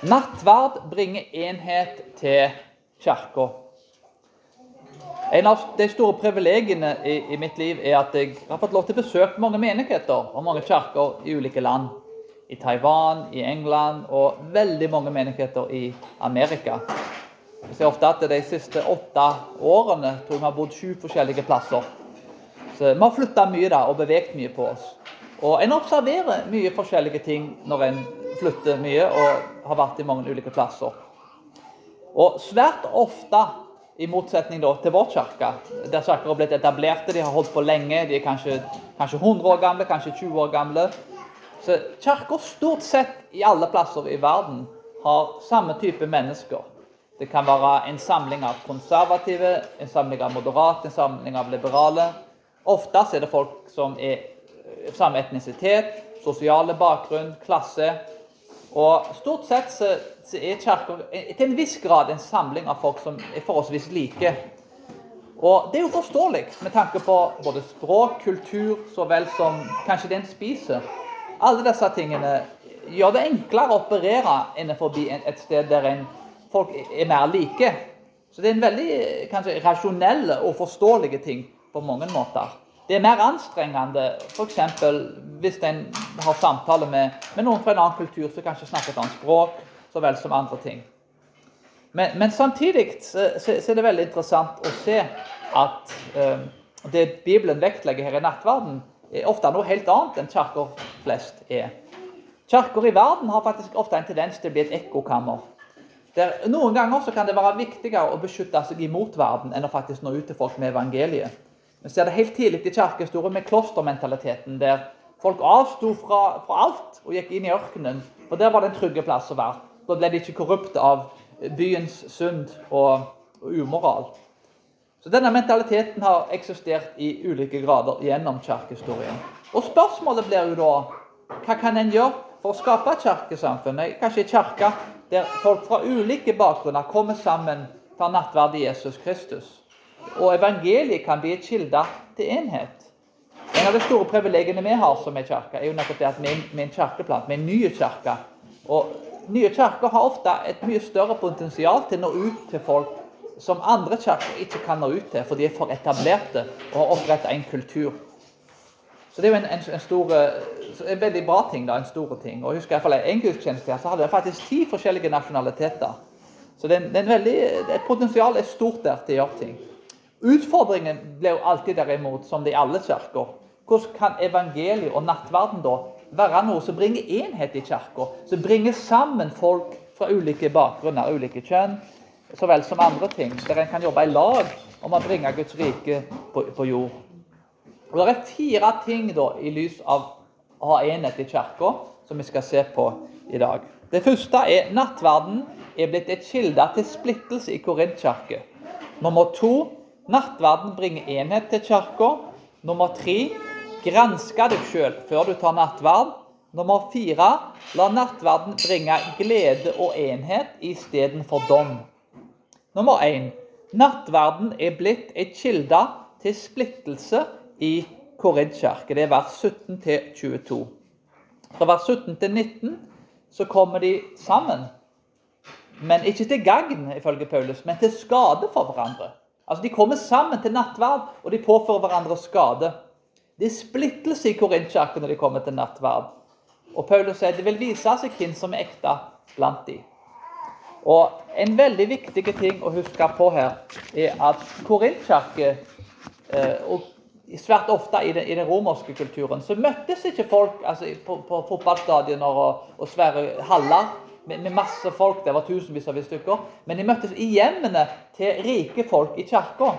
Nattverd bringer enhet til kirka. En av de store privilegiene i, i, mitt liv er at jeg har fått lov til å besøke mange menigheter og mange kirker i ulike land. I Taiwan, i England og veldig mange menigheter i Amerika. Jeg ser ofte at de siste åtte årene tror jeg vi har bodd sju forskjellige plasser. Så Vi har flytta mye da, og beveget mye på oss. Og En observerer mye forskjellige ting når en flytter mye og har vært i mange ulike plasser. Og svært ofte, i motsetning til vår kirke, der kirker har blitt etablerte, de har holdt på lenge, de er kanskje, kanskje 100 år gamle, kanskje 20 år gamle Så kirker stort sett i alle plasser i verden har samme type mennesker. Det kan være en samling av konservative, en samling av moderate, en samling av liberale. Oftest er det folk som er samme etnisitet, sosiale bakgrunn, klasse. Og Stort sett så, er kirka til en viss grad en samling av folk som er forholdsvis like. Og Det er jo forståelig med tanke på både språk, kultur, så vel som kanskje det en spiser. Alle disse tingene gjør det enklere å operere innenfor et sted der en, folk er mer like. Så det er en veldig kanskje, rasjonell og forståelig ting på mange måter. Det er mer anstrengende f.eks. hvis en har samtale med, med, noen fra en annen kultur som kanskje snakker et annet språk, så vel som andre ting. Men, men samtidig så, så, er det veldig interessant å se at eh, det Bibelen vektlegger her i nattverden, er ofte noe helt annet enn kirker flest er. Kirker i verden har faktisk ofte en tendens til å bli et ekkokammer. Der, noen ganger kan det være viktigere å beskytte seg imot verden enn å faktisk nå ut til folk med evangeliet. Vi ser det helt tidlig i kirkehistorien med klostermentaliteten, der folk avsto fra, fra, alt og gikk inn i ørkenen. For der var det en trygge plass å være. Da ble de ikke korrupte av byens synd og, og umoral. Så Denne mentaliteten har eksistert i ulike grader gjennom kirkehistorien. Og spørsmålet blir jo da hva kan en gjøre for å skape et kirkesamfunn? Kanskje en kirke der folk fra ulike bakgrunner kommer sammen for nattverd i Jesus Kristus. Og evangeliet kan bli et kilde til enhet. En av de store privilegiene vi har som er kirke, er jo nettopp det at vi er en kirkeplant. Vi er en ny kirke. Og nye kirker har ofte et mye større potensial til å nå ut til folk som andre kirker ikke kan nå ut til, for de er for etablerte og har oppretta en kultur. Så det er jo en, en, en, stor, en veldig bra ting. da, en stor ting. Og jeg husker i hvert fall En gudstjeneste så hadde jeg faktisk ti forskjellige nasjonaliteter. Så det er, det er veldig, et potensial er stort der til å gjøre ting. Utfordringen blir jo alltid derimot, som det i alle kirker. Hvordan kan evangeliet og nattverden da være noe som bringer enhet i kirka? Som bringer sammen folk fra ulike bakgrunner, ulike kjønn, så vel som andre ting. Der en kan jobbe i lag om å bringe Guds rike på, på jord. Og Det er fire ting da, i lys av å ha enhet i kirka som vi skal se på i dag. Det første er nattverden er blitt et kilde til splittelse i Korintkirken. Nummer to Nattverden bringer enhet til kirka. Nummer tre granske deg sjøl før du tar nattverd. Nummer fire la nattverden bringe glede og enhet istedenfor dom. Nummer én nattverden er blitt et kilde til splittelse i Korintkirke. Det er vers 17 22. Fra vers 17 til 19 så kommer de sammen. Men ikke til gagn, ifølge Paulus, men til skade for hverandre. Altså, De kommer sammen til nattverd, og de påfører hverandre skade. Det er splittelse i Korintkirken når de kommer til nattverd. Og Paulus sier det vil vise seg hvem som er ekte blant de. Og En veldig viktig ting å huske på her er at Korintkirke eh, og Svært ofte i den, i den, romerske kulturen så møttes ikke folk altså, på, på fotballstadioner og, og svære haller med, med, masse folk. Det var tusenvis av stykker. Men de møttes i hjemmene til rike folk i kirka.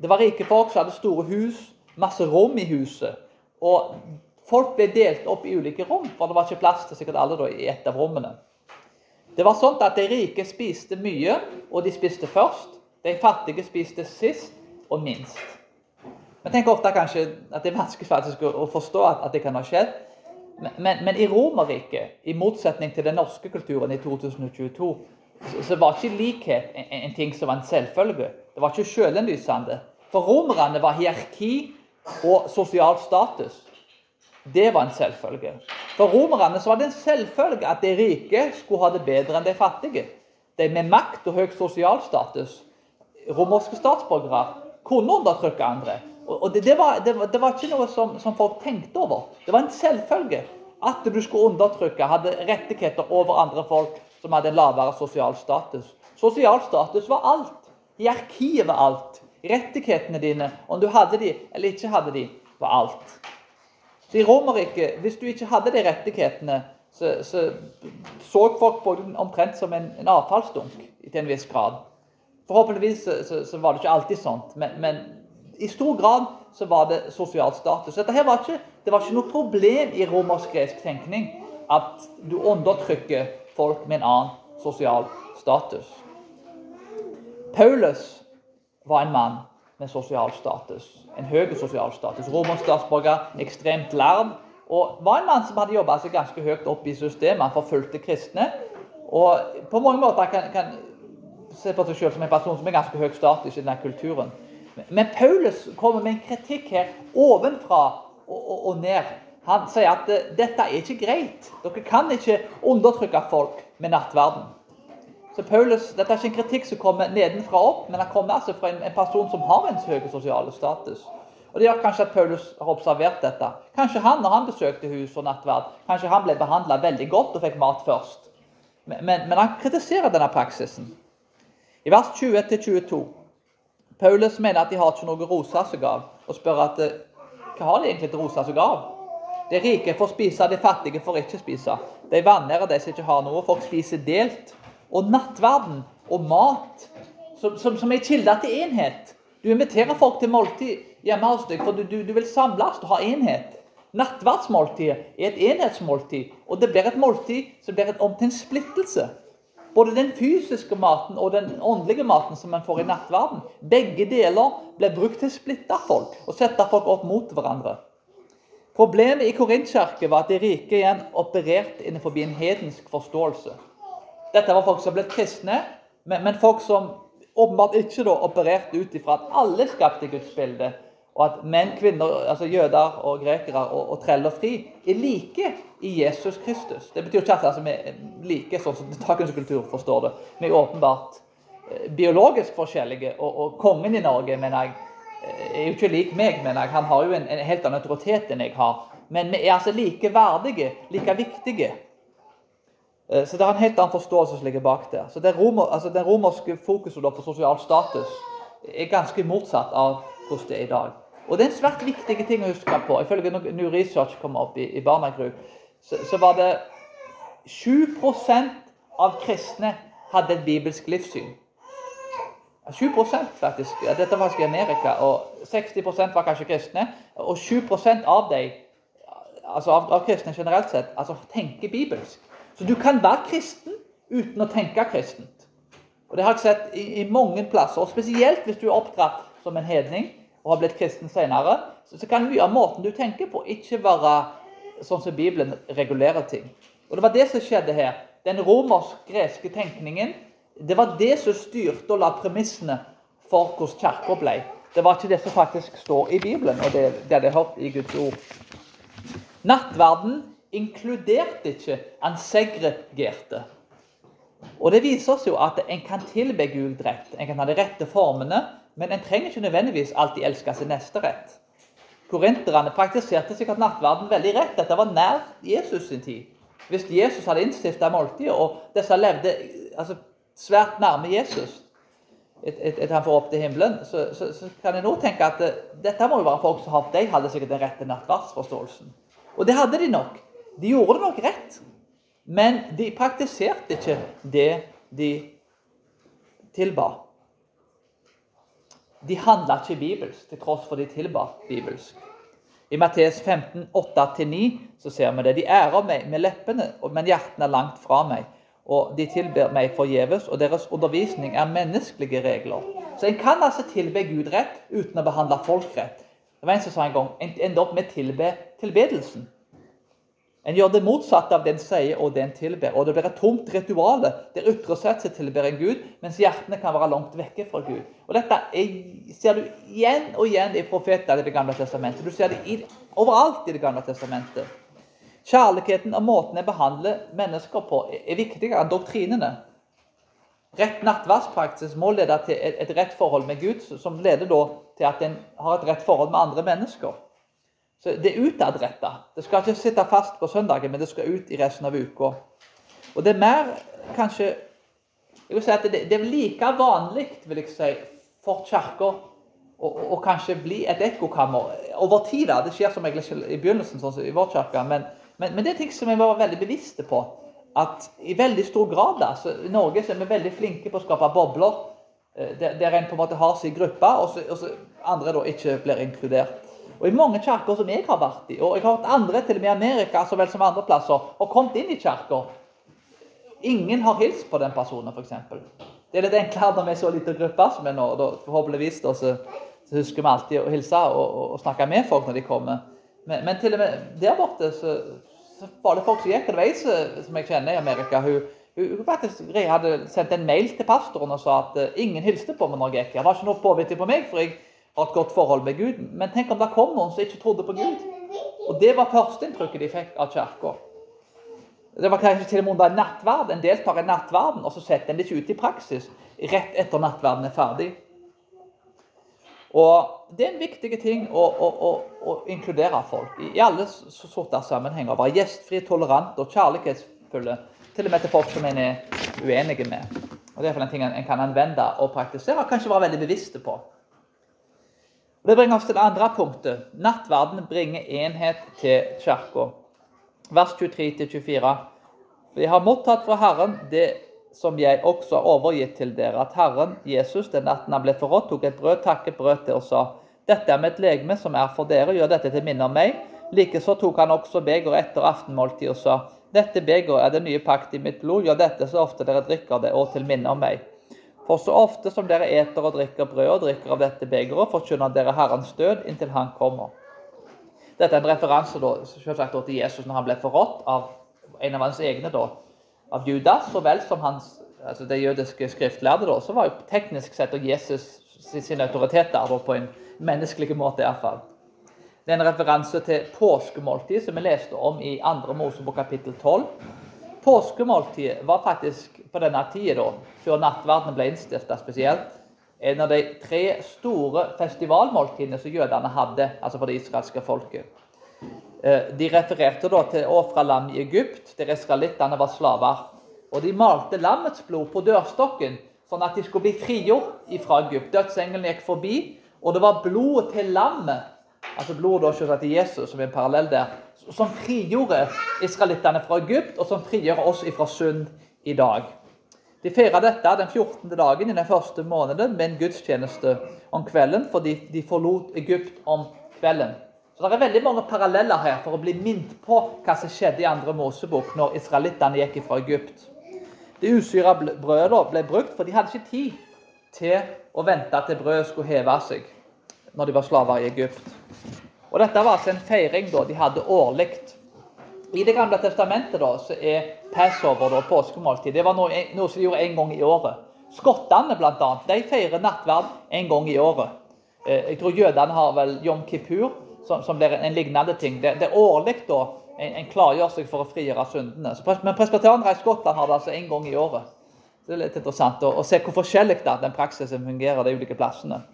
Det var rike folk som hadde store hus, masse rom i huset. Og folk ble delt opp i ulike rom, for det var ikke plass til sikkert alle da, i et av rommene. Det var sånn at De rike spiste mye, og de spiste først. De fattige spiste sist og minst. Vi tenker ofte kanskje at det er vanskelig faktisk å forstå at, at det kan ha skjedd. Men, men, i Romerriket, i motsetning til den norske kulturen i 2022, så, så var ikke likhet en, en, ting som var en selvfølge. Det var ikke sjølinnlysende. For romerne var hierarki og sosial status. det var en selvfølge. For romerne så var det en selvfølge at de rike skulle ha det bedre enn de fattige. De med makt og høy sosial status, romerske statsborgere, kunne undertrykke andre. Og det, det, var, det, det var, ikke noe som, som, folk tenkte over. Det var en selvfølge at du skulle undertrykke, hadde rettigheter over andre folk som hadde en lavere sosial status. Sosial status var alt. Hierarkiet var alt. Rettighetene dine, om du hadde de eller ikke hadde de, var alt. Så I Romerriket, hvis du ikke hadde de rettighetene, så så, så folk på deg omtrent som en, en avfallsdunk til en viss grad. Forhåpentligvis så, så var det ikke alltid sånt, men, men, i stor grad så var det sosial status. Dette her var ikke, det var ikke noe problem i romersk-gresk tenkning at du undertrykker folk med en annen sosial status. Paulus var en mann med sosial status. En høy sosial status. Romersk statsborger, ekstremt lærd. Og var en mann som hadde jobba seg ganske høyt opp i systemet. Han forfulgte kristne. Og på mange måter kan, kan se på seg selv som en person som er ganske høy status i denne kulturen. Men Paulus kommer med en kritikk her ovenfra og, og, og ned. Han sier at dette er ikke greit. Dere kan ikke undertrykke folk med nattverden. Så Paulus, Dette er ikke en kritikk som kommer nedenfra opp, men han kommer altså fra en, en person som har en høy sosial status. Og Det gjør kanskje at Paulus har observert dette. Kanskje han, når han besøkte hus og nattverd, kanskje han ble behandla veldig godt og fikk mat først. Men, men, men han kritiserer denne praksisen. I vers 20-22 Paulus mener at de har ikke noe rosa som gav, og spør at hva har de egentlig til rosa som gav? De rike får spise, de fattige får ikke spise. De vanære, de som ikke har noe, folk spiser delt og nattverden og mat, som, som, som er kilde til enhet. Du inviterer folk til måltid hjemme hos deg, for du, du, du vil samles og ha enhet. Nattverdsmåltidet er et enhetsmåltid, og det blir et måltid som blir om til en splittelse. Både den fysiske maten og den åndelige maten som man får i nattverden. Begge deler ble brukt til å splitte folk og sette folk opp mot hverandre. Problemet i Korintkirken var at de rike igjen opererte innenfor en hedensk forståelse. Dette var folk som ble kristne, men, folk som åpenbart ikke da opererte ut ifra at alle skapte Guds bilde, og at menn, kvinner, altså jøder og grekere og, og treller fri er like i Jesus Kristus. Det betyr ikke at altså, vi er like sånn som dagens kultur forstår det. Vi er åpenbart eh, biologisk forskjellige, og, og, kongen i Norge mener jeg, eh, er jo ikke lik meg. mener jeg. Han har jo en, en helt annen autoritet enn jeg har. Men vi er altså like verdige, like viktige. Eh, så det er en helt annen forståelse som ligger bak der. Så Den, romer, altså romerske fokuset på sosial status er ganske motsatt av hvordan det er i dag. Og Det er en svært viktig ting å huske på. Ifølge New Research kom opp i, i Barnagru, så, så, var det 7% av kristne hadde et bibelsk livssyn. 7% faktisk. Dette var faktisk i Amerika. og 60% var kanskje kristne. Og 7% av dem, altså av, av kristne generelt sett, altså tenker bibelsk. Så du kan være kristen uten å tenke kristent. Og Det har jeg sett i, i mange plasser. og Spesielt hvis du er oppdratt som en hedning og har blitt kristen senere, så, så kan mye av måten du tenker på, ikke være sånn som Bibelen regulerer ting. Og Det var det som skjedde her. Den romersk-greske tenkningen det var det som styrte og la premissene for hvordan kirka ble. Det var ikke det som faktisk står i Bibelen, og det, det hadde jeg hørt i Guds ord. Nattverden inkluderte ikke han segregerte. Og Det viser oss jo at en kan tilbe Gud rett. En kan ha de rette formene, men en trenger ikke nødvendigvis alltid elske sin neste rett. Korinterne praktiserte sikkert nattverden veldig rett. Dette var nær Jesus sin tid. Hvis Jesus hadde innstifta måltidet, og disse levde altså, svært nærme Jesus etter han får opp til himmelen, så, så, så kan en nå tenke at det, dette må jo være folk som de hadde sikkert den rette nattverdsforståelsen. Og det hadde de nok. De gjorde det nok rett, men de praktiserte ikke det de tilba. De handla ikke bibelsk, til tross for de tilba bibelsk. I Matteus 15, 8-9 så ser vi det. De ærer meg med leppene, men hjertene er langt fra meg. Og de tilber meg forgjeves, og deres undervisning er menneskelige regler. Så en kan altså tilbe Gud rett uten å behandle folk rett. Det var en som sa en gang en opp med å tilbe tilbedelsen. En gjør det motsatte av det en sier og det en tilber. Og det blir et tomt ritual der ytre sett seg tilber en Gud, mens hjertene kan være langt vekke fra Gud. Og Dette er, ser du igjen og igjen i profetene i Det gamle testamentet. Du ser det i Overalt i Det gamle testamentet. Kjærligheten og måten en behandler mennesker på, er viktigere enn doktrinene. Rett nattverdspraksis må lede til et, et rett forhold med Gud, som leder til at en har et rett forhold med andre mennesker. Så Det er utadretta. Det skal ikke sitte fast på søndagen, men det skal ut i resten av uka. Og det er mer kanskje jeg vil si at det, er like vanlig vil jeg si, for Kirka å kanskje bli et ekkokammer over tid. da, Det skjer som regel i begynnelsen, sånn som i vår kirke, men, men, men, det er ting som jeg var veldig bevisste på. At i veldig stor grad da, så i Norge så er vi veldig flinke på å skape bobler. Eh, der, der en på en måte har sin gruppe, og så, og så andre da ikke blir inkludert. Og I mange kirker som jeg har vært i, og jeg har hørt andre til og med i Amerika så vel som andre plasser, og kommet inn i kirker Ingen har hilst på den personen, f.eks. Det er litt enklere når vi er så liten gruppe som er nå. Da, forhåpentligvis da, så, så, husker vi alltid å hilse og, og, og, snakke med folk når de kommer. Men, men til og med der borte så, så var det folk som gikk en vei som jeg kjenner i Amerika. Hun, hun, faktisk hadde sendt en mail til pastoren og sa at uh, ingen hilste på meg når jeg gikk. Det var ikke noe påvirkning på meg, for jeg har et godt forhold med Gud. Men tenk om det kom noen som ikke trodde på Gud. Og det var førsteinntrykket de fikk av kirka. Det var kanskje til og med nattverd. En deltar i nattverden, og så setter en det ikke ut i praksis rett etter nattverden er ferdig. Og Det er en viktig ting å, å, å, å inkludere folk i, i alle sorter sammenhenger. Være gjestfri, tolerant og kjærlighetsfulle. Til og med til folk som en er uenige med. Og Det er en ting en kan anvende og praktisere, og kanskje være veldig bevisste på. Det bringer oss til det andre punktet. Nattverden bringer enhet til kirka vers 23-24. Vi har mottatt fra Herren det som jeg også har overgitt til dere, at Herren Jesus den natten han ble forrådt, tok et brød, takket brød til og sa:" Dette er mitt legeme som er for dere, gjør dette til minne om meg. Likeså tok han også begeret etter aftenmåltid og sa:" Dette begeret er det nye pakt i mitt blod, gjør dette så ofte dere drikker det, og til minne om meg. For så ofte som dere eter og drikker brød og drikker av dette begeret, forkynner dere Herrens død inntil Han kommer. Dette er en referanse da, selvsagt til Jesus når han ble forrådt av en av hans egne, da, av Judas, så vel som hans, altså det jødiske skriftlærde. Da, så var jo teknisk sett og Jesus sin autoritet der, på en menneskelig måte iallfall. Det er en referanse til påskemåltid, som vi leste om i 2. Mosebok kapittel 12. Påskemåltidet var faktisk på denne tida, før nattverden ble innstifta spesielt, en av de tre store festivalmåltidene som jødene hadde, altså for det israelske folket. Eh, de refererte da til ofralam i Egypt, der israelittene var slaver. Og de malte lammets blod på dørstokken, sånn at de skulle bli frigjort fra Egypt. Dødsengelen gikk forbi, og det var blodet til lammet, altså blodet til Jesus, som er en parallell der, som frigjorde israelittene fra Egypt, og som frigjør oss fra synd i dag. De feira dette den 14. dagen i den første måneden med en gudstjeneste om kvelden, fordi de forlot Egypt om kvelden. Så Det er veldig mange paralleller her for å bli minnet på hva som skjedde i andre Mosebok når israelittene gikk fra Egypt. Det usyra brødet ble brukt, for de hadde ikke tid til å vente til brødet skulle heve seg når de var slaver i Egypt. Og Dette var altså en feiring da de hadde årlig i Det gamle testamentet da, så er passover, da, påskemåltid, det var noe, noe, som de gjorde en gang i året. Skottene blant annet, de feirer nattverd en gang i året. Eh, jeg tror jødene har vel Jom Kippur, som, som blir en lignende ting. Det, det er årlig da, en, en, klargjør seg for å frigjøre syndene. Så, men presbyterianere i Skottland har det altså en gang i året. Det er litt interessant å, å se hvor forskjellig den praksisen fungerer de ulike plassene.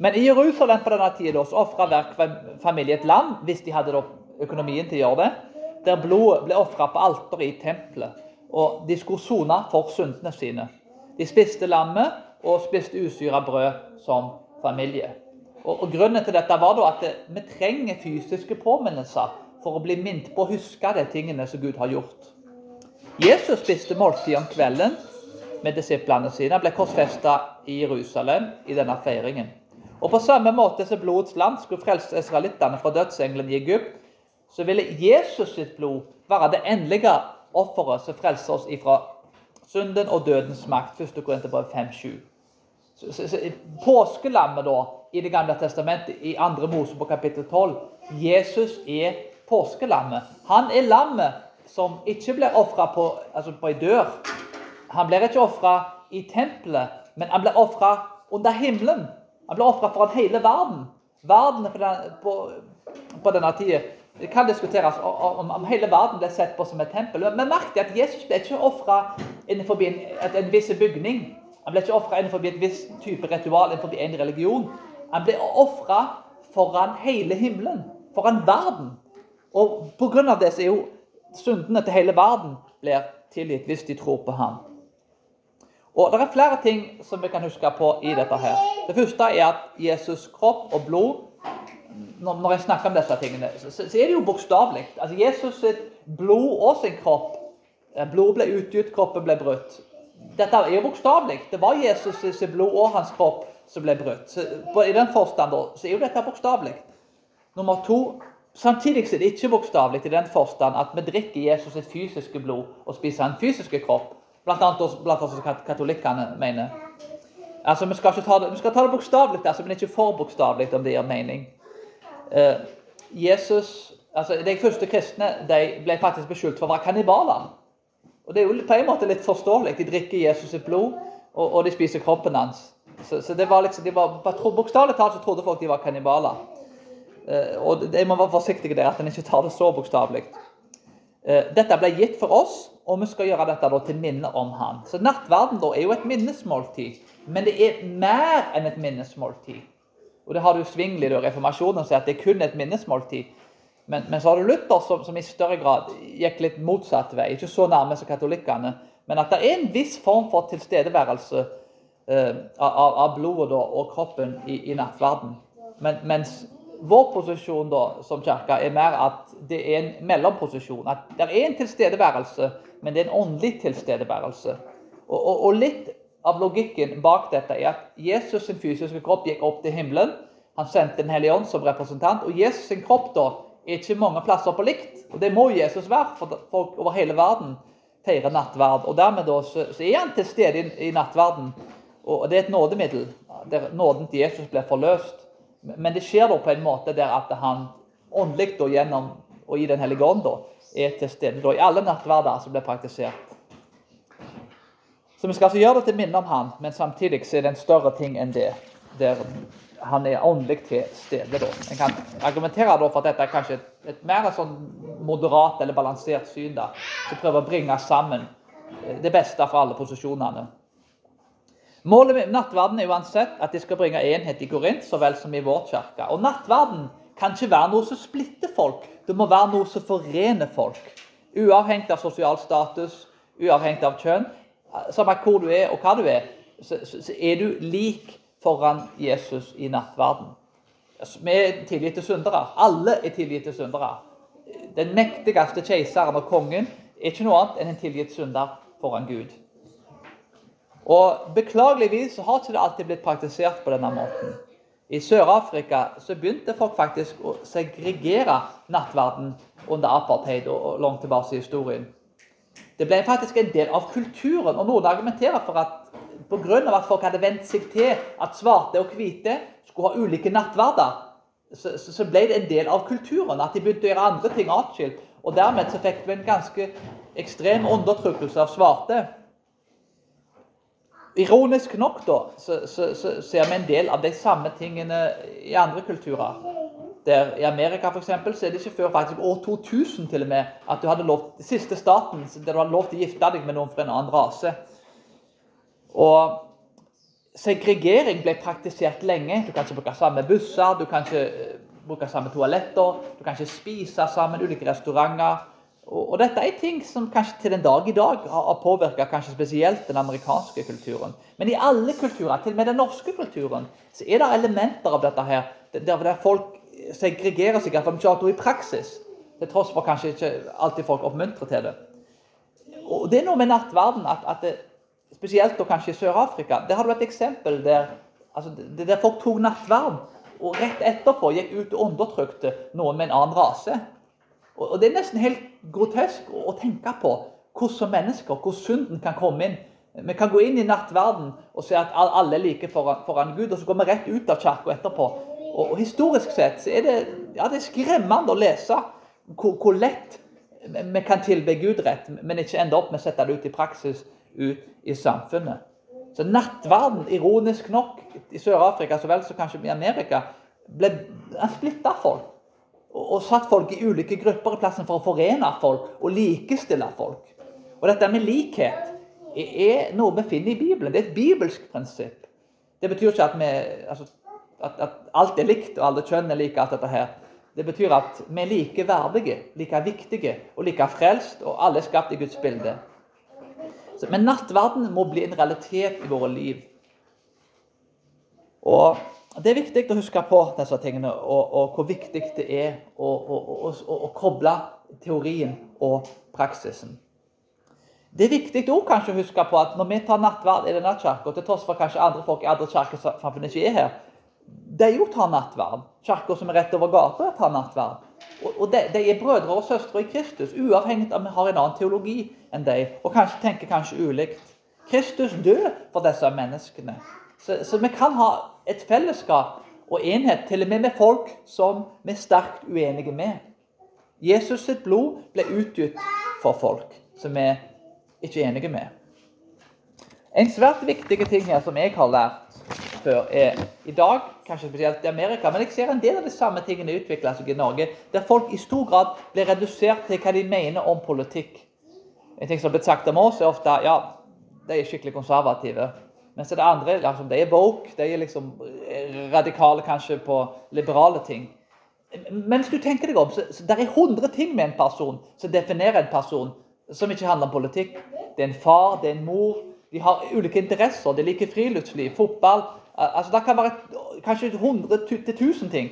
Men i Jerusalem på denne tida ofra hver familie et lam hvis de hadde økonomien til å gjøre det der blodet ble ofra på alteret i tempelet. Og de skulle sone for syndene sine. De spiste lammet og spiste usyra brød som familie. Og, og Grunnen til dette var at det, vi trenger fysiske påminnelser for å bli minnet på å huske de tingene som Gud har gjort. Jesus spiste måltid om kvelden med disiplene sine. Ble korsfesta i Jerusalem i denne feiringen. Og På samme måte som blodets land skulle frelse israelittene fra dødsengelen i Egypt, så ville Jesus sitt blod være det endelige offeret som frelser oss ifra synden og dødens makt. 1. Korinterbrev 5.7. Påskelammet da, i Det gamle testamentet, i 2. Mose på kapittel 12 Jesus er påskelammet. Han er lammet som ikke blir ofra på, altså på ei dør. Han blir ikke ofra i tempelet, men han blir ofra under himmelen. Han ble ofra foran hele verden. Verden på, den, på på denne tida. Det kan diskuteres om, om, hele verden ble sett på som et tempel. Men merk at Jesus ble ikke ofra innenfor en, en viss bygning. Han ble ikke ofra innenfor et visst type ritual innenfor en religion. Han ble ofra foran hele himmelen, foran verden. Og pga. det så er jo syndene til hele verden blir tilgitt hvis de tror på ham. Og Det er flere ting som vi kan huske på i dette. her. Det første er at Jesus' kropp og blod Når jeg snakker om disse tingene, så, er det jo bokstavelig. Altså, Jesus' sitt blod og sin kropp Blod Blodet ble utgitt, kroppen ble brutt. Dette er jo bokstavelig. Det var Jesus' sitt blod og hans kropp som ble brutt. Så, I den forstand så er jo dette bokstavelig. Nummer to Samtidig er det ikke bokstavelig i den forstand at vi drikker Jesus sitt fysiske blod og spiser hans fysiske kropp. Blant annet blant også katolikkene mener. Altså, Vi skal, ta det, vi skal ta det bokstavelig, altså, men ikke for bokstavelig, om det gir mening. Uh, Jesus, altså De første kristne de ble faktisk beskyldt for å være kannibaler. Og Det er jo på en måte litt forståelig. De drikker Jesus sitt blod, og, og de spiser kroppen hans. Så, så det var liksom, de var, Bokstavelig talt så trodde folk de var kannibaler. Uh, og de må være forsiktige der at en ikke tar det så bokstavelig. Uh, dette ble gitt for oss og vi skal gjøre dette til minne om han. Så nattverden er jo et minnesmåltid. Men det er mer enn et minnesmåltid. Og det har du svingelig i reformasjonen, som at det er kun et minnesmåltid. Men, men, så har du Luther, som, som, i større grad gikk litt motsatt vei. Ikke så nærme som katolikkene. Men at det er en viss form for tilstedeværelse eh, av, av, blodet og kroppen i, i nattverden. Men, mens vår posisjon da, som kirke er mer at det er en mellomposisjon. At det er en tilstedeværelse men det er en åndelig tilstedeværelse. Og, og, og, litt av logikken bak dette er at Jesus' sin fysiske kropp gikk opp til himmelen. Han sendte Den hellige ånd som representant. Og Jesus' sin kropp da er ikke mange plasser på likt. Og det må Jesus være, for folk over hele verden feirer nattverd. Og dermed da så, så er han til stede i, i nattverden. Og det er et nådemiddel, der nåden til Jesus blir forløst. Men det skjer da på en måte der at han åndelig gjennom og i Den hellige ånd da, er til stede da, i alle nattverder som blir praktisert. Så Vi skal altså gjøre det til minne om han, men samtidig så er det en større ting enn det. Der han er åndelig til stede. da. En kan argumentere da for at dette er kanskje et, et mer sånn moderat eller balansert syn. da, Som prøver å bringe sammen eh, det beste fra alle posisjonene. Målet med nattverden er uansett at de skal bringe enhet i Korint så vel som i vår kirke. Og nattverden kan ikke være noe som splitter folk. Det må være noe som forener folk. Uavhengig av sosial status, uavhengig av kjønn. Samme hvor du er og hva du er, så, er du lik foran Jesus i nattverden. Altså, vi er tilgitte syndere. Alle er tilgitte syndere. Den mektigste keiseren og kongen er ikke noe annet enn en tilgitt synder foran Gud. Og Beklageligvis har ikke det alltid blitt praktisert på denne måten. I Sør-Afrika så begynte folk faktisk å segregere nattverden under apartheid og langt tilbake i historien. Det ble faktisk en del av kulturen, og noen argumenterer for at pga. at folk hadde vent seg til at svarte og hvite skulle ha ulike nattverder, så, så, ble det en del av kulturen. At de begynte å gjøre andre ting atskilt. Og dermed så fikk vi en ganske ekstrem undertrykkelse av svarte. Ironisk nok da, så, så, så, ser vi en del av de samme tingene i andre kulturer. Der I Amerika for eksempel, så er det ikke før faktisk år 2000 til og med, at du hadde lov, siste staten der du hadde lov til å gifte deg med noen fra en annen rase. Og Segregering ble praktisert lenge. Du kan ikke bruke samme busser, du kan ikke eh, bruke samme toaletter, du kan ikke spise sammen, ulike restauranter. Og, dette er ting som kanskje til den dag i dag har påvirka kanskje spesielt den amerikanske kulturen. Men i alle kulturer, til og med den norske kulturen, så er det elementer av dette her der folk segregerer seg, iallfall ikke alltid i praksis. Til tross for kanskje ikke alltid folk oppmuntrer til det. Og Det er noe med nattverden at, at det, spesielt da kanskje i Sør-Afrika Der har du et eksempel der, altså, der folk tok nattverd og rett etterpå gikk ut og undertrykte noen med en annen rase. Og Det er nesten helt grotesk å tenke på hvordan mennesker, hvordan synden kan komme inn. Vi kan gå inn i nattverden og se at alle er like foran, foran Gud, og så går vi rett ut av kirka etterpå. Og, og, Historisk sett så er det, ja, det er skremmende å lese hvor, hvor, lett vi kan tilbe Gud rett, men ikke ende opp med å sette det ut i praksis ut i samfunnet. Så nattverden, ironisk nok, i Sør-Afrika så vel som kanskje i Amerika, ble splitta folk. Og satt folk i ulike grupper i plassen for å forene folk og likestille folk. Og dette med likhet er noe vi finner i Bibelen. Det er et bibelsk prinsipp. Det betyr ikke at, vi, altså, at, at alt er likt og alle kjønn er like. alt dette her. Det betyr at vi er like verdige, like viktige og like frelst, og alle er skapt i Guds bilde. Men nattverden må bli en realitet i våre liv. Og Det er viktig å huske på disse tingene, og, og hvor viktig det er å, å, å, koble teorien og praksisen. Det er viktig også å huske på at når vi tar nattverd i denne kirka, til tross for kanskje andre folk i andre kirkesamfunn ikke er her, de jo tar nattverd. Kirka som er rett over gata, tar nattverd. Og, og de, de, er brødre og søstre i Kristus, uavhengig av om vi har en annen teologi enn de, og kanskje tenker kanskje ulikt. Kristus død for disse menneskene. Så, så, vi kan ha et fellesskap og enhet til og med med folk som vi er sterkt uenige med. Jesus sitt blod ble utgitt for folk som vi ikke er enige med. En svært viktig ting her som jeg har lært før, er i dag, kanskje spesielt i Amerika, men jeg ser en del av de samme tingene utvikle seg i Norge, der folk i stor grad blir redusert til hva de mener om politikk. En ting som har blitt sagt om oss, er ofte ja, de er skikkelig konservative. Mens det andre liksom, de er woke, de er liksom eh, radikale kanskje på liberale ting. Mens du tenker deg om, så, så det er 100 ting med en person som definerer en person, som ikke handler om politikk. Det er en far, det er en mor. De har ulike interesser. De liker friluftsliv, fotball. Altså, Det kan være kanskje 100 1000 ting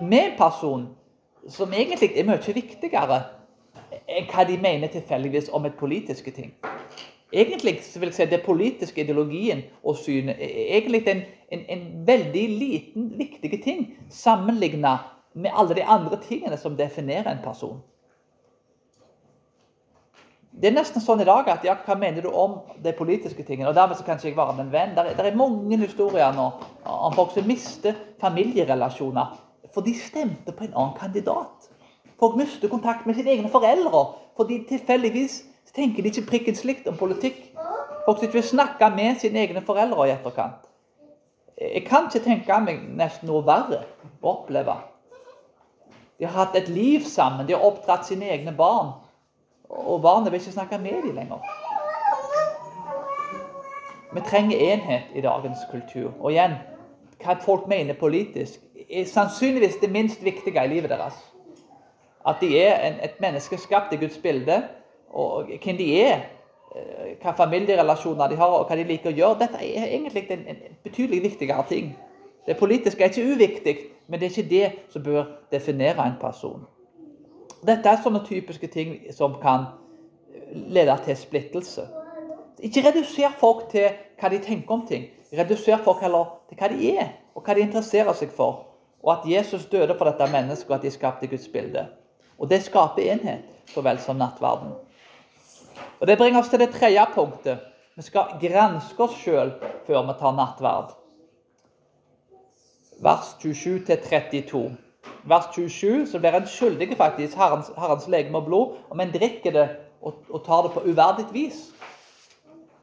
med en person som egentlig er mye viktigere enn hva de mener tilfeldigvis om et politiske ting. Egentlig vil jeg si det politiske ideologien og synet er egentlig en, en, en veldig liten, viktig ting sammenlignet med alle de andre tingene som definerer en person. Det er nesten sånn i dag at ja, hva mener du om de politiske tingene? Og dermed så kan ikke jeg være en venn. Det er, er, mange historier nå om folk som mister familierelasjoner for de stemte på en annen kandidat. Folk mister kontakt med sine egne foreldre fordi tilfeldigvis tenker de ikke prikken slikt om politikk. Folk som ikke vil snakke med sine egne foreldre i etterkant. Jeg kan ikke tenke meg nesten noe verre å oppleve. De har hatt et liv sammen, de har oppdratt sine egne barn. Og barnet vil ikke snakke med dem lenger. Vi trenger enhet i dagens kultur. Og igjen, hva folk mener politisk, er sannsynligvis det minst viktige i livet deres. At de er en, et menneske skapt i Guds bilde, og hvem de er, eh, hva familierelasjoner de har, og hva de liker å gjøre. Dette er egentlig en, betydelig viktigere ting. Det politiske er ikke uviktig, men det er ikke det som bør definere en person. Dette er sånne typiske ting som kan lede til splittelse. Ikke reduser folk til hva de tenker om ting. Reduser folk heller til hva de er, og hva de interesserer seg for. Og at Jesus døde for dette mennesket, og at de skapte Guds bilde. Og det skaper enhet, så vel som nattverden. Og Det bringer oss til det tredje punktet. Vi skal granske oss sjøl før vi tar nattverd. Vers 27-32. Vers 27 så blir en skyldig faktisk Herrens, herrens legeme og blod om en drikker det og, og tar det på uverdig vis.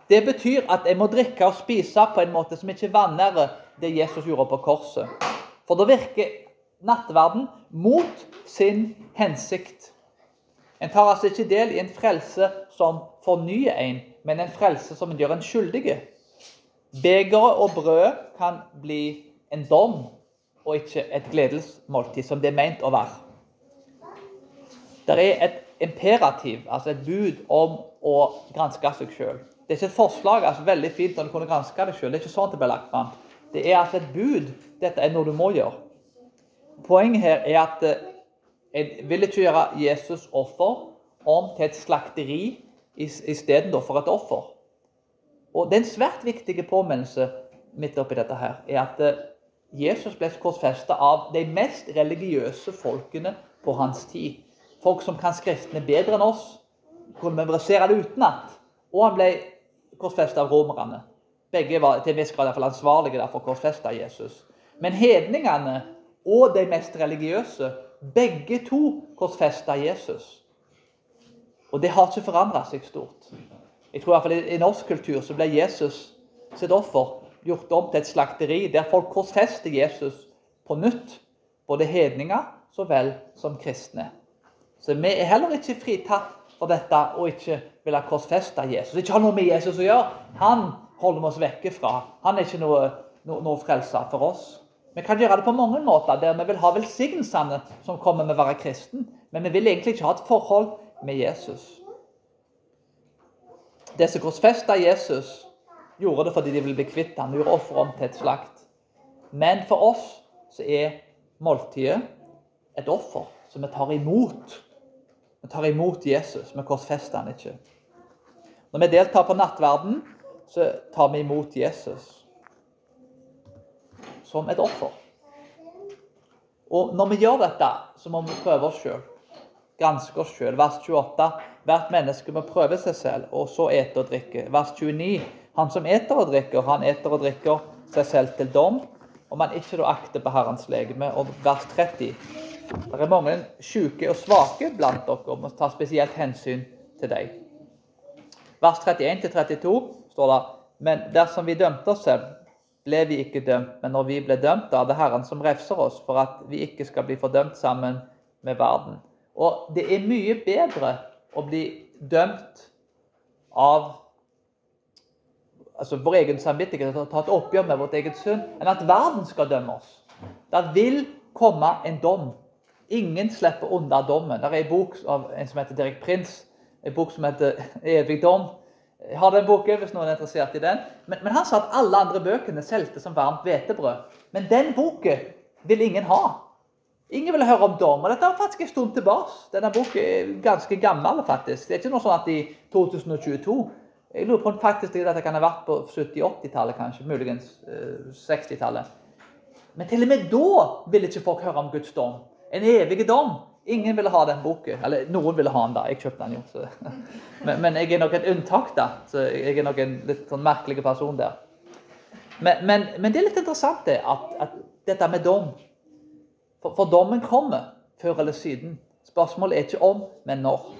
Det betyr at jeg må drikke og spise på en måte som ikke vanærer det Jesus gjorde på korset. For da virker nattverden mot sin hensikt. En tar altså ikke del i en frelse som fornyer en, men en frelse som gjør en skyldig. Begeret og brødet kan bli en dom og ikke et gledesmåltid, som det er meint å være. Det er et imperativ, altså et bud om å granske seg sjøl. Det er ikke et forslag. altså Veldig fint om du kunne granske deg sjøl. Det er ikke sånn det blir lagt fram. Det er altså et bud. Dette er noe du må gjøre. Poenget her er at en jeg vil ikke gjøre Jesus offer om til et slakteri istedenfor et offer. Og Det er en svært viktig påminnelse midt oppi dette her, er at eh, Jesus ble korsfesta av de mest religiøse folkene på hans tid. Folk som kan Skriftene bedre enn oss, kunne memorisere det utenat. Og han ble korsfesta av romerne. Begge var til en viss grad ansvarlige for å korsfeste Jesus. Men hedningene og de mest religiøse begge to korsfesta Jesus. Og det har ikke forandra seg stort. Jeg tror i hvert fall I norsk kultur så ble Jesus sitt offer gjort om til et slakteri der folk korsfester Jesus på nytt. Både hedninger så vel som kristne. Så vi er heller ikke fritatt for dette og ikke vil ha korsfeste Jesus. Ikke ha noe med Jesus å gjøre. Han holder vi oss vekke fra. Han er ikke noe, noe, noe frelser for oss. Vi kan gjøre det på mange måter, der vi vil ha velsignelsene som kommer med å være kristen. Men vi vil egentlig ikke ha et forhold med Jesus. Det som korsfesta Jesus, gjorde det fordi de ville bli kvitt ham, gjorde offeret om til et slakt. Men for oss så er måltidet et offer som vi tar imot. Vi tar imot Jesus, vi korsfester han ikke. Når vi deltar på nattverden, så tar vi imot Jesus som et offer. Og når vi gjør dette, så må vi prøve oss sjøl. Granske oss sjøl. Vers 28. Hvert menneske må prøve seg selv, og så ete og drikke. Vers 29. Han som eter og drikker, han eter og drikker seg selv til dom, om han ikke da akter på Herrens legeme. Og vers 30. Det er mange syke og svake blant dere, og må ta spesielt hensyn til dem. Vers 31-32 står det Men dersom vi dømte oss selv, ble vi ikke dømt. Men når vi ble dømt, da er det Herren som refser oss, for at vi ikke skal bli fordømt sammen med verden. Og det er mye bedre å bli dømt av altså vår egen samvittighet og ta et oppgjør med vårt eget synd, enn at verden skal dømme oss. Det vil komme en dom. Ingen slipper unna dommen. Det er en bok av en som heter Derek Prince, en bok som heter 'Evig dom'. Jeg har den boken hvis noen er interessert i den. Men, men han sa at alle andre bøkene solgte som varmt hvetebrød. Men den boken vil ingen ha. Ingen vil høre om dom. Og dette er faktisk en stund tilbake. Denne boken er ganske gammel. faktisk. Det er ikke noe sånn at i 2022 jeg lurer på faktisk at det kan ha vært på 70-80-tallet, kanskje. Muligens eh, 60-tallet. Men til og med da ville ikke folk høre om Guds dom. En evig dom. Ingen ville ha den boken. Eller noen ville ha den, da. Jeg kjøpte den jo. Men, men, jeg er nok et unntak, da. Så jeg er nok en litt sånn merkelig person der. Men, men, men det er litt interessant, det, at, at dette med dom. For, for dommen kommer før eller siden. Spørsmålet er ikke om, men når.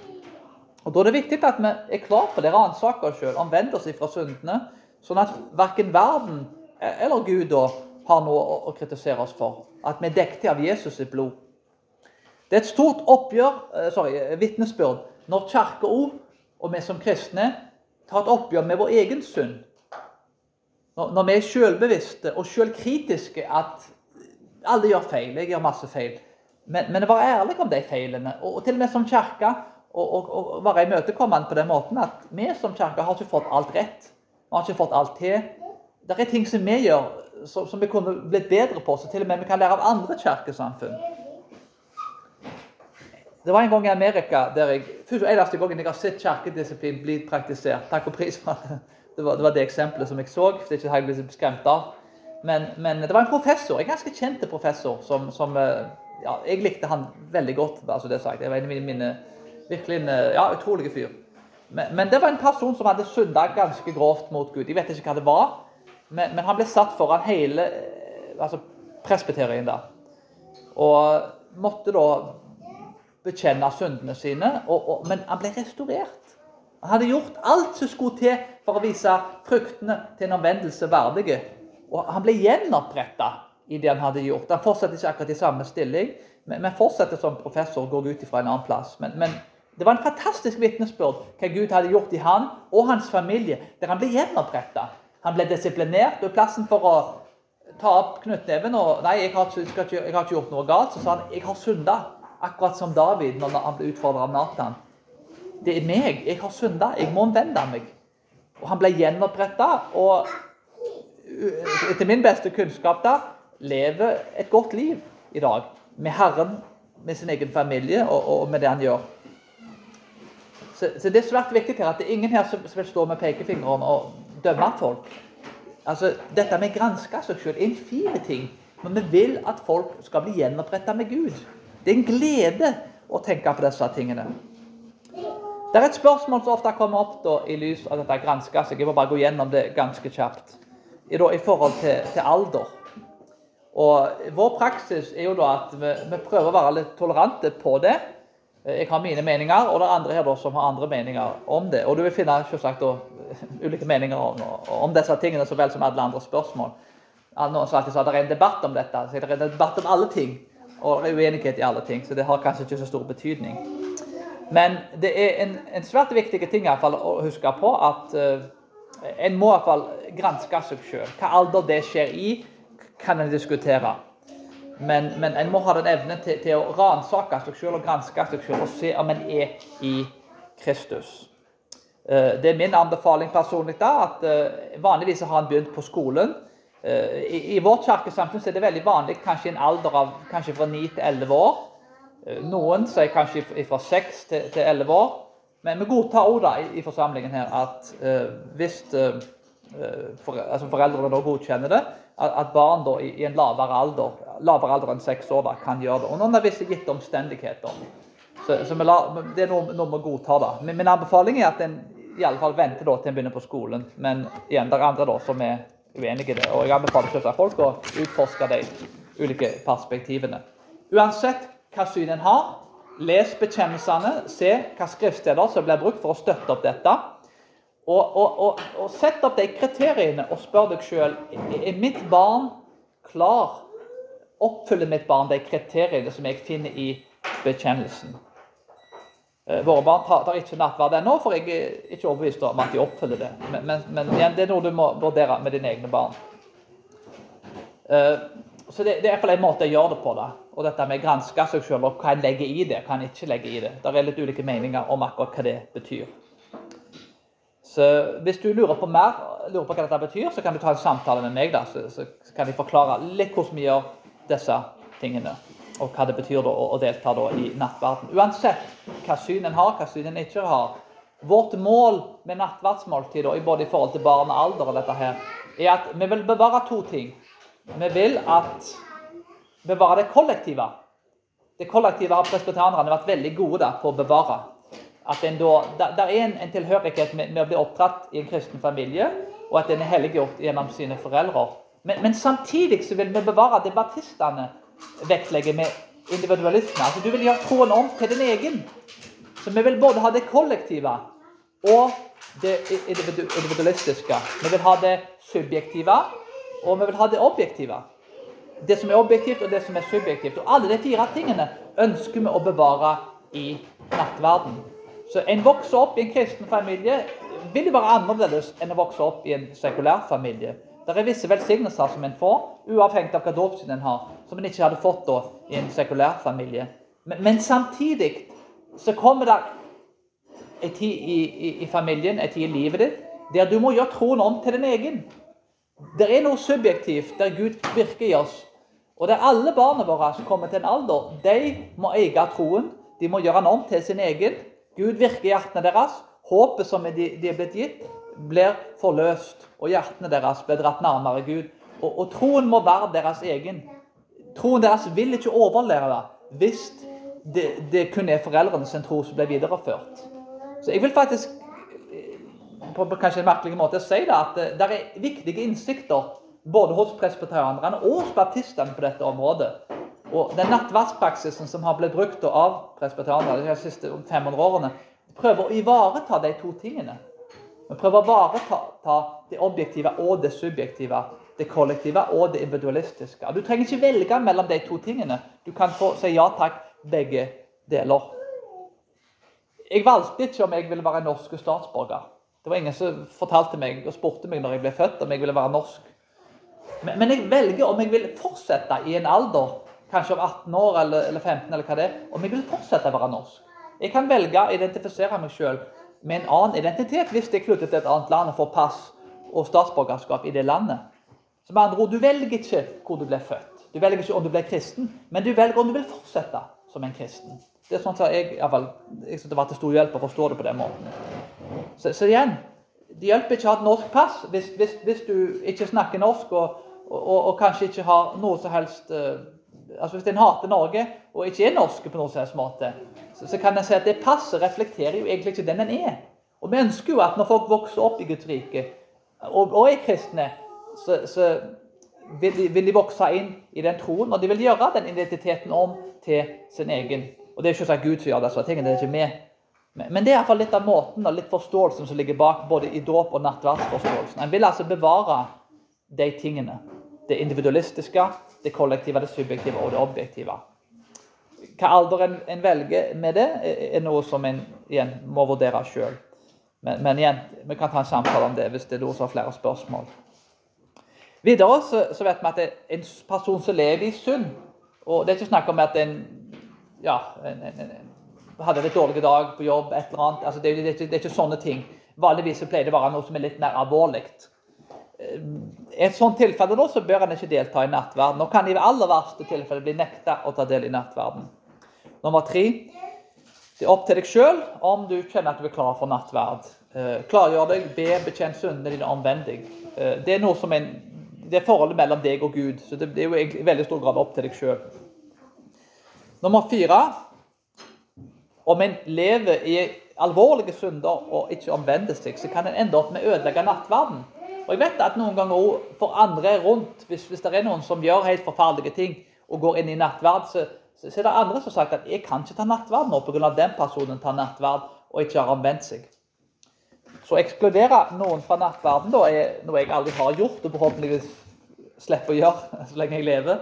Og Da er det viktig at vi er klar for det, ransaker oss sjøl, omvender oss fra syndene, sånn at verken verden eller Gud da har noe å kritisere oss for. At vi er dekket av Jesus' sitt blod. Det er et stort oppgjør, eh, sorry, vitnesbyrd når kirka og vi som kristne tar et oppgjør med vår egen synd. Når, vi er selvbevisste og selvkritiske at alle gjør feil, jeg gjør masse feil. Men, men være ærlig om de feilene. Og, og til og med som kirke og, og, og være imøtekommende på den måten at vi som kirke har ikke fått alt rett. Vi har ikke fått alt til. Det er ting som vi gjør som, som vi kunne blitt bedre på, så til og med vi kan lære av andre kirkesamfunn. Det var en gang i Amerika der jeg først eneste gangen jeg har sett kirkedisiplin bli praktisert. Takk og pris for at det var det, var det eksempelet som jeg så. for det ikke har jeg blitt skremt av. Men, men, det var en professor, en ganske kjent professor, som, som eh, ja, Jeg likte han veldig godt. altså det sagt. Det var en av mine, Virkelig eh, ja, utrolige fyr. Men, men, det var en person som hadde synda ganske grovt mot Gud. Jeg vet ikke hva det var, men, men han ble satt foran hele eh, altså presbyterien da. Og måtte da bekjenne syndene sine, og, og, men han ble restaurert. Han hadde gjort alt som skulle til for å vise fruktene til en omvendelse verdige. Og han ble gjenoppretta i det han hadde gjort. Han fortsetter ikke akkurat i samme stilling, men, men fortsetter som professor og går ut fra en annen plass. Men, men det var en fantastisk vitnesbyrd hva Gud hadde gjort i han og hans familie, der han ble gjenoppretta. Han ble disiplinert, og i plassen for å ta opp knyttneven og Nei, jeg har, ikke, jeg har ikke gjort noe galt. Så sa han jeg har synda. Akkurat som David når han ble utfordra av Nathan. Det er meg. Jeg har synda. Jeg må omvende meg. Og han ble gjenoppretta, og etter min beste kunnskap da, lever et godt liv i dag. Med Herren, med sin egen familie og, og med det han gjør. Så, så, det er svært viktig her at det er ingen her som vil stå med pekefingeren og dømme folk. Altså, Dette med å granske seg selv er en fin ting, men vi vil at folk skal bli gjenoppretta med Gud. Det er en glede å tenke på disse tingene. Det er et spørsmål som ofte kommer opp da, i lys av dette granske seg. Jeg må bare gå gjennom det ganske kjapt. I, forhold til, til, alder. Og Vår praksis er jo da at vi, vi prøver å være litt tolerante på det. Eh, jeg har mine meninger, og det er andre her da som har andre meninger om det. Og du vil finne selvsagt da, ulike meninger om, om, disse tingene så vel som alle andre spørsmål. Noen sa alltid at det er en debatt om dette. Så det er en debatt om alle ting. Og det er uenighet i alle ting, så det har kanskje ikke så stor betydning. Men det er en, en svært viktig ting i hvert fall, å huske på at uh, en må i hvert fall granske seg sjøl. Hva alder det skjer i, kan en diskutere. Men, men en må ha den evnen til, til å ransake seg sjøl og granske seg sjøl og se om en er i Kristus. Uh, det er min anbefaling personlig da, at uh, vanligvis har en begynt på skolen. I, I, vårt kirkesamfunn er det veldig vanlig kanskje i en alder av kanskje fra 9 til 11 år. Eh, noen sier kanskje fra 6 til 11 år. Men vi godtar òg i, forsamlingen her at eh, hvis eh, for, altså foreldrene da godkjenner det, at, at barn da i, i, en lavere alder, lavere alder enn seks år da, kan gjøre det. Og under visse gitte omstendigheter. Så, så la, det er noe, noe vi godtar. da. Min, min anbefaling er at en i alle fall venter da, til en begynner på skolen. Men igjen, det er andre da, som er uenige i det. Og jeg anbefaler folk å utforske de ulike perspektivene. Uansett hva syn en har. Les bekjennelsene, se hva skriftsteder som blir brukt for å støtte opp dette. Og, og, og, og Sett opp de kriteriene og spør deg sjøl er mitt barn klar. Oppfyller mitt barn de kriteriene som jeg finner i bekjennelsen? Eh, våre barn tar, ikke nattverd ennå, for jeg er ikke overbevist om at de oppfyller det. Men, men, men igjen, det er noe du må vurdere med dine egne barn. Uh, så det, det, er iallfall en måte å gjøre det på. da. Og dette med å granske seg selv og hva en legger i det, hva en ikke legger i det. Det er litt ulike meninger om akkurat hva det betyr. Så Hvis du lurer på mer, lurer på hva dette betyr, så kan du ta en samtale med meg. da, Så, så kan jeg forklare litt hvordan vi gjør disse tingene. Og hva det betyr da, å, delta da, i nattverden. Uansett hva syn en har, hva syn en ikke har. Vårt mål med nattverdsmåltid, både i forhold til barn og alder, og dette her, er at vi vil bevare to ting. Vi vil at bevare det kollektive. Det kollektive har presbyterianerne vært veldig gode på å bevare. At en da, der, er en, en tilhørighet med, med, å bli oppdratt i en kristen familie, og at en er helliggjort gjennom sine foreldre. Men, men, samtidig så vil vi bevare det baptistene vektlegger med individualisme. Altså Du vil gjøre troen om til din egen. Så vi vil både ha det kollektive og det individualistiske. Vi vil ha det subjektive, og vi vil ha det objektive det som er objektivt, og det som er subjektivt. Og Alle de fire tingene ønsker vi å bevare i nattverden. Så En vokser opp i en kristen familie vil jo være annerledes enn å vokse opp i en sekulær familie. Det er visse velsignelser som en får, uavhengig av hva dåpssyn en har, som en ikke hadde fått da, i en sekulær familie. Men, men samtidig så kommer det en tid i, i, i familien, en tid i livet ditt, der du må gjøre troen om til din egen. Det er noe subjektivt der Gud virker i oss, og det er alle barna våre som kommer til en alder, de må eie troen. De må gjøre den om til sin egen. Gud virker i hjertene deres. Håpet som de, de er blitt gitt, blir forløst. Og hjertene deres blir dratt nærmere Gud. Og, og troen må være deres egen. Troen deres vil ikke overleve hvis det, det kun er sin tro som blir videreført. Så jeg vil faktisk på kanskje en merkelig måte si det, at det er viktige innsikter både hos presbyterianerne og hos baptistene på dette området. Og Den nattverdspraksisen som har blitt brukt av presbyterianerne de siste 500 årene, prøver å ivareta de to tingene. Vi prøver å ivareta det objektive og det subjektive. Det kollektive og det individualistiske. Du trenger ikke velge mellom de to tingene. Du kan få si ja takk, begge deler. Jeg valgte ikke om jeg ville være norsk statsborger. Det var ingen som fortalte meg og spurte meg når jeg ble født om jeg ville være norsk. Men, jeg velger om jeg vil fortsette i en alder, kanskje om 18 år eller, eller 15, eller hva det er, om jeg vil fortsette å være norsk. Jeg kan velge å identifisere meg sjøl med en annen identitet hvis jeg flytter til et annet land og får pass og statsborgerskap i det landet. Så med andre ord, Du velger ikke hvor du ble født. Du velger ikke om du ble kristen, men du velger om du vil fortsette som en kristen. Det er sånn at jeg, iallfall, jeg synes det var til stor hjelp å forstå det på den måten. Så, så igjen, det hjelper ikke å ha et norsk pass hvis, hvis, hvis du ikke snakker norsk og, og, og, kanskje ikke har noe som helst uh, altså Hvis en hater Norge og ikke er norske på noen som helst måte, så, så, kan en si at det passet reflekterer jo egentlig ikke den en er. Og vi ønsker jo at når folk vokser opp i Guds rike og, og er kristne, så, så vil, de, vil, de, vokse inn i den troen, og de vil gjøre den identiteten om til sin egen. Og det er selvsagt Gud som gjør disse tingene, det er ikke vi. Men det er iallfall litt av måten og litt forståelsen som ligger bak både i dåp og nattverdsforståelsen. En vil altså bevare de tingene. Det individualistiske, det kollektive, det subjektive og det objektive. Hva alder en, en velger med det, er noe som en igjen må vurdere sjøl. Men, men, igjen, vi kan ta en samtale om det hvis det er noen som har flere spørsmål. Videre så, så, vet vi at det er en person som lever i synd og Det er ikke snakk om at en, ja, en, en, hadde en dårlig dag på jobb, et eller annet. Altså, det, det, det, det, er ikke sånne ting. Vanligvis pleier det å være noe som er litt mer alvorlig. I et sånt tilfelle da, så bør en ikke delta i nattverden. Nå kan i aller verste tilfelle bli nekta å ta del i nattverden. Nummer tre det er opp til deg sjøl om du kjenner at du er klar for nattverd. Eh, klargjør deg, be, bekjenn syndene dine omvendig. Eh, det er noe som en, det er forholdet mellom deg og Gud. så det er jo i veldig stor grad opp til deg sjøl. Nummer fire om en lever i alvorlige synder og ikke omvender seg, så kan en ende opp med å ødelegge nattverden. Og jeg vet at noen ganger òg for andre rundt, hvis, hvis, det er noen som gjør helt forferdelige ting og går inn i nattverd, så, så, så er det andre som har sagt at jeg kan ikke ta nattverd nå pga. den personen tar nattverd og ikke har omvendt seg. Så å ekskludere noen fra nattverden da, er noe jeg aldri har gjort, og forhåpentligvis slipper å gjøre så lenge jeg lever.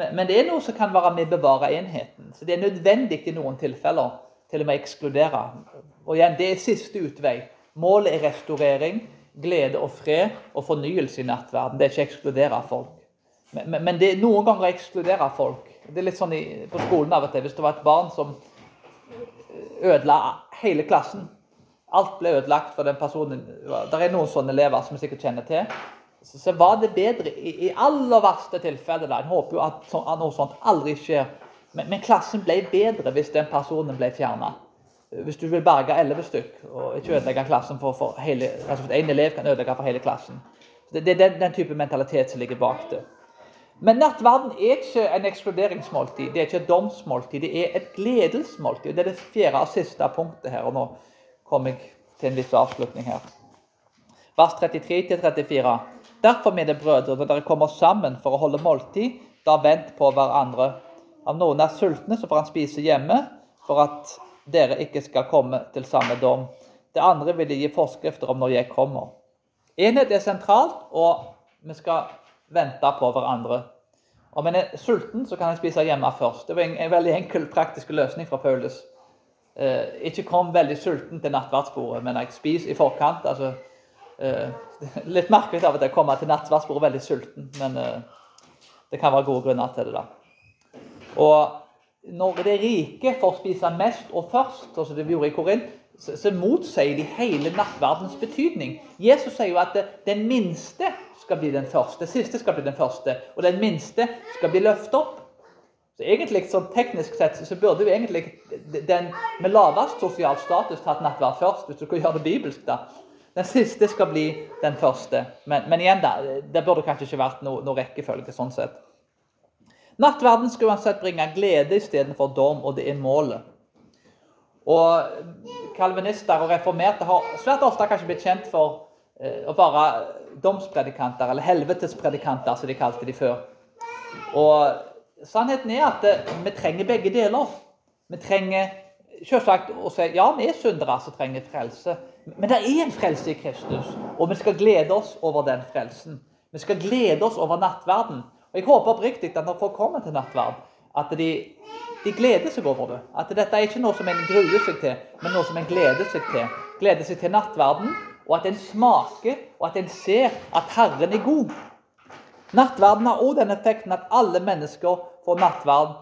Men, men det er noe som kan være med å bevare enheten. Så det er nødvendig i noen tilfeller til og med ekskludere. Og igjen, det er siste utvei. Målet er restaurering glede og fred og fornyelse i nattverden. Det er ikke å ekskludere folk. Men, men, men det er noen ganger å ekskludere folk. Det er litt sånn i, på skolen av og til. Hvis det var et barn som ødela hele klassen Alt ble ødelagt for den personen. Det er noen sånne elever som vi sikkert kjenner til. Så, så var det bedre i, i aller verste tilfelle. En håper jo at, at, noe sånt aldri skjer. Men, men klassen ble bedre hvis den personen ble fjerna hvis du vil berge elleve stykk og ikke ødelegge klassen for, for hele altså En elev kan ødelegge for hele klassen. Det, det er den, den, type mentalitet som ligger bak det. Men nattverden er ikke en ekskluderingsmåltid, det er ikke et domsmåltid. Det er et gledesmåltid. Det er det fjerde og siste punktet her. og Nå kommer jeg til en viss avslutning her. Vers 33-34. Derfor, mine brødre, når dere kommer sammen for å holde måltid, da vent på hverandre. Om noen er sultne, så får han spise hjemme, for at dere ikke skal komme til samme dom. Det andre vil jeg gi forskrifter om når jeg kommer. Enhet er sentralt, og vi skal vente på hverandre. Om en er sulten, så kan en spise hjemme først. Det var en, veldig enkel, praktisk løsning fra Paulus. Eh, ikke kom veldig sulten til nattverdsbordet, men jeg spiser i forkant. altså eh, Litt merkelig av og til å komme til nattverdsbordet veldig sulten, men eh, det kan være gode grunner til det. da. Og når det rike får spise mest og først, sånn som det gjorde i Korint, så, motsier de hele nattverdens betydning. Jesus sier jo at den minste skal bli den første, siste skal bli den første, og den minste skal bli løftet opp. Så egentlig, sånn Teknisk sett så burde jo egentlig den med lavest sosial status tatt nattverd først, hvis du skal gjøre det bibelsk. da. Den siste skal bli den første. Men, men igjen, da, det burde kanskje ikke vært noe, noe rekkefølge sånn sett. Nattverden skal uansett bringe glede istedenfor dom, og det er målet. Og Kalvinister og reformerte har svært ofte kanskje blitt kjent for eh, å være domspredikanter, eller helvetespredikanter, som de kalte de før. Og sannheten er at eh, vi trenger begge deler. Vi trenger selvsagt å si ja, vi er syndere som trenger frelse. Men det er en frelse i Kristus, og vi skal glede oss over den frelsen. Vi skal glede oss over nattverden. Og Jeg håper oppriktig at når folk kommer til nattverd, at de, de, gleder seg over det. At dette er ikke noe som en gruer seg til, men noe som en gleder seg til. Gleder seg til nattverden, og at en smaker og at en ser at Herren er god. Nattverden har også den effekten at alle mennesker får nattverd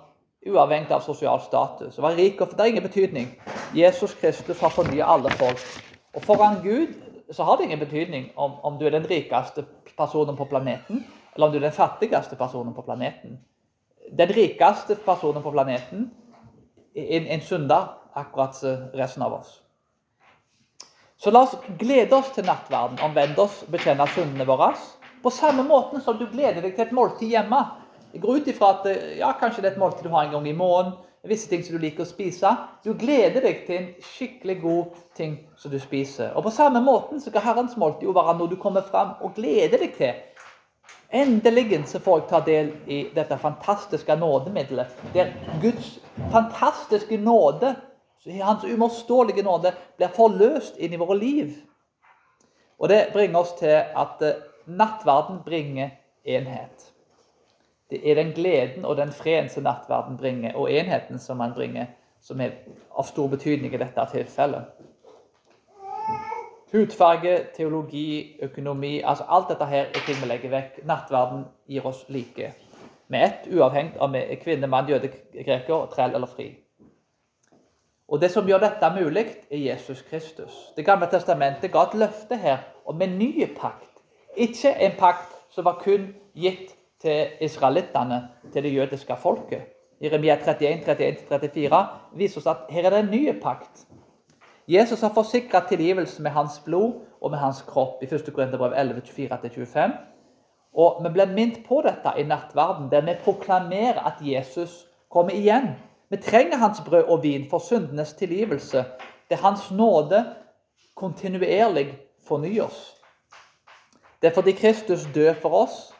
uavhengig av sosial status. Å være rik og Det har ingen betydning. Jesus Kristus har fornyet alle folk. Og foran Gud så har det ingen betydning om, om du er den rikeste personen på planeten, eller om du er den fattigste personen på planeten. Den rikeste personen på planeten en, en synder, akkurat resten av oss. Så la oss glede oss til nattverden, omvende oss, bekjenne syndene våre. På samme måte som du gleder deg til et måltid hjemme. Jeg går ut ifra at ja, kanskje det er et måltid du har en gang i måneden. Visse ting som du liker å spise. Du gleder deg til en skikkelig god ting som du spiser. Og På samme måte så kan Herrens måltid jo være noe du kommer fram og gleder deg til. Endelig så får jeg ta del i dette fantastiske nådemiddelet. Der Guds fantastiske nåde, hans uimotståelige nåde, blir forløst inn i våre liv. Og Det bringer oss til at eh, nattverden bringer enhet. Det er den gleden og den freden som nattverden bringer, og enheten som man bringer, som er av stor betydning i dette tilfellet. Hudfarge, teologi, økonomi altså Alt dette her er ting vi legger vekk. Nattverden gir oss like. Med ett, uavhengig av om vi er kvinne, mann, jøde, greker, trell eller fri. Og Det som gjør dette mulig, er Jesus Kristus. Det gamle testamentet ga et løfte her om en ny pakt. Ikke en pakt som var kun gitt til israelittene, til det jødiske folket. Jeremia 31, 31-34 viser oss at her er det en ny pakt. Jesus har forsikret tilgivelse med hans blod og med hans kropp i 1. Korinterbrev 11, 24-25. Og Vi blir minnet på dette i nattverden, der vi proklamerer at Jesus kommer igjen. Vi trenger hans brød og vin for syndenes tilgivelse, Det er hans nåde kontinuerlig fornyer oss. Det er fordi Kristus dør for oss,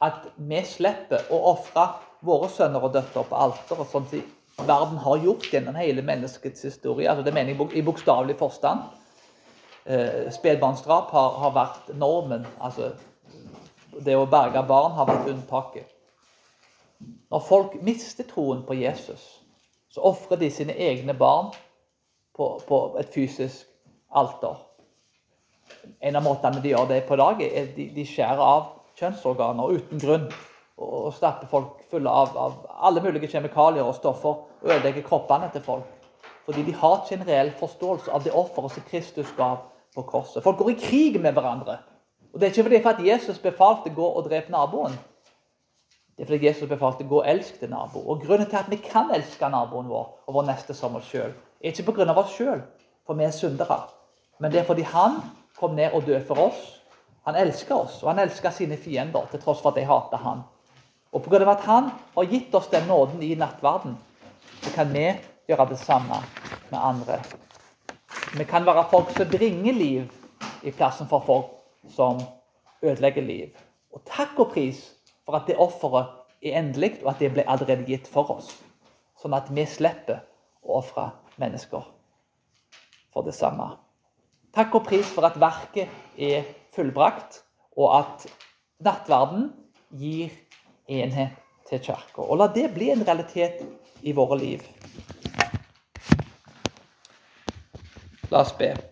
at vi slipper å ofre våre sønner og døtre på alteret, sånn som verden har gjort gjennom hele menneskets historie. Altså, det mener jeg i bokstavelig forstand. Eh, Spedbarnsdrap har, har, vært normen. Altså, det å berge barn har vært unntaket. Når folk mister troen på Jesus, så ofrer de sine egne barn på, på et fysisk alter. En av måtene de gjør det på i dag, er at de, de skjærer av kjønnsorganer uten grunn. Og stapper folk fulle av, av, alle mulige kjemikalier og stoffer og ødelegger kroppene til folk. Fordi de har ikke en reell forståelse av det offeret som Kristus gav på korset. Folk går i krig med hverandre. Og Det er ikke fordi for at Jesus befalte gå og drepe naboen. Det er fordi Jesus befalte gå og elske din nabo. Og Grunnen til at vi kan elske naboen vår og vår neste som oss sjøl, er ikke pga. oss sjøl, for vi er syndere. Men det er fordi han kom ned og døde for oss han elsker oss, og han elsker sine fiender, til tross for at de hater han. Og pga. at han har gitt oss den nåden i nattverden, så kan vi gjøre det samme med andre. Vi kan være folk som bringer liv i plassen for folk som ødelegger liv. Og takk og pris for at det offeret er endelig, og at det ble allerede gitt for oss. Sånn at vi slipper å ofre mennesker for det samme. Takk og pris for at verket er fullbrakt, og at nattverden gir enhet til kirka. Og la det bli en realitet i våre liv. La oss be.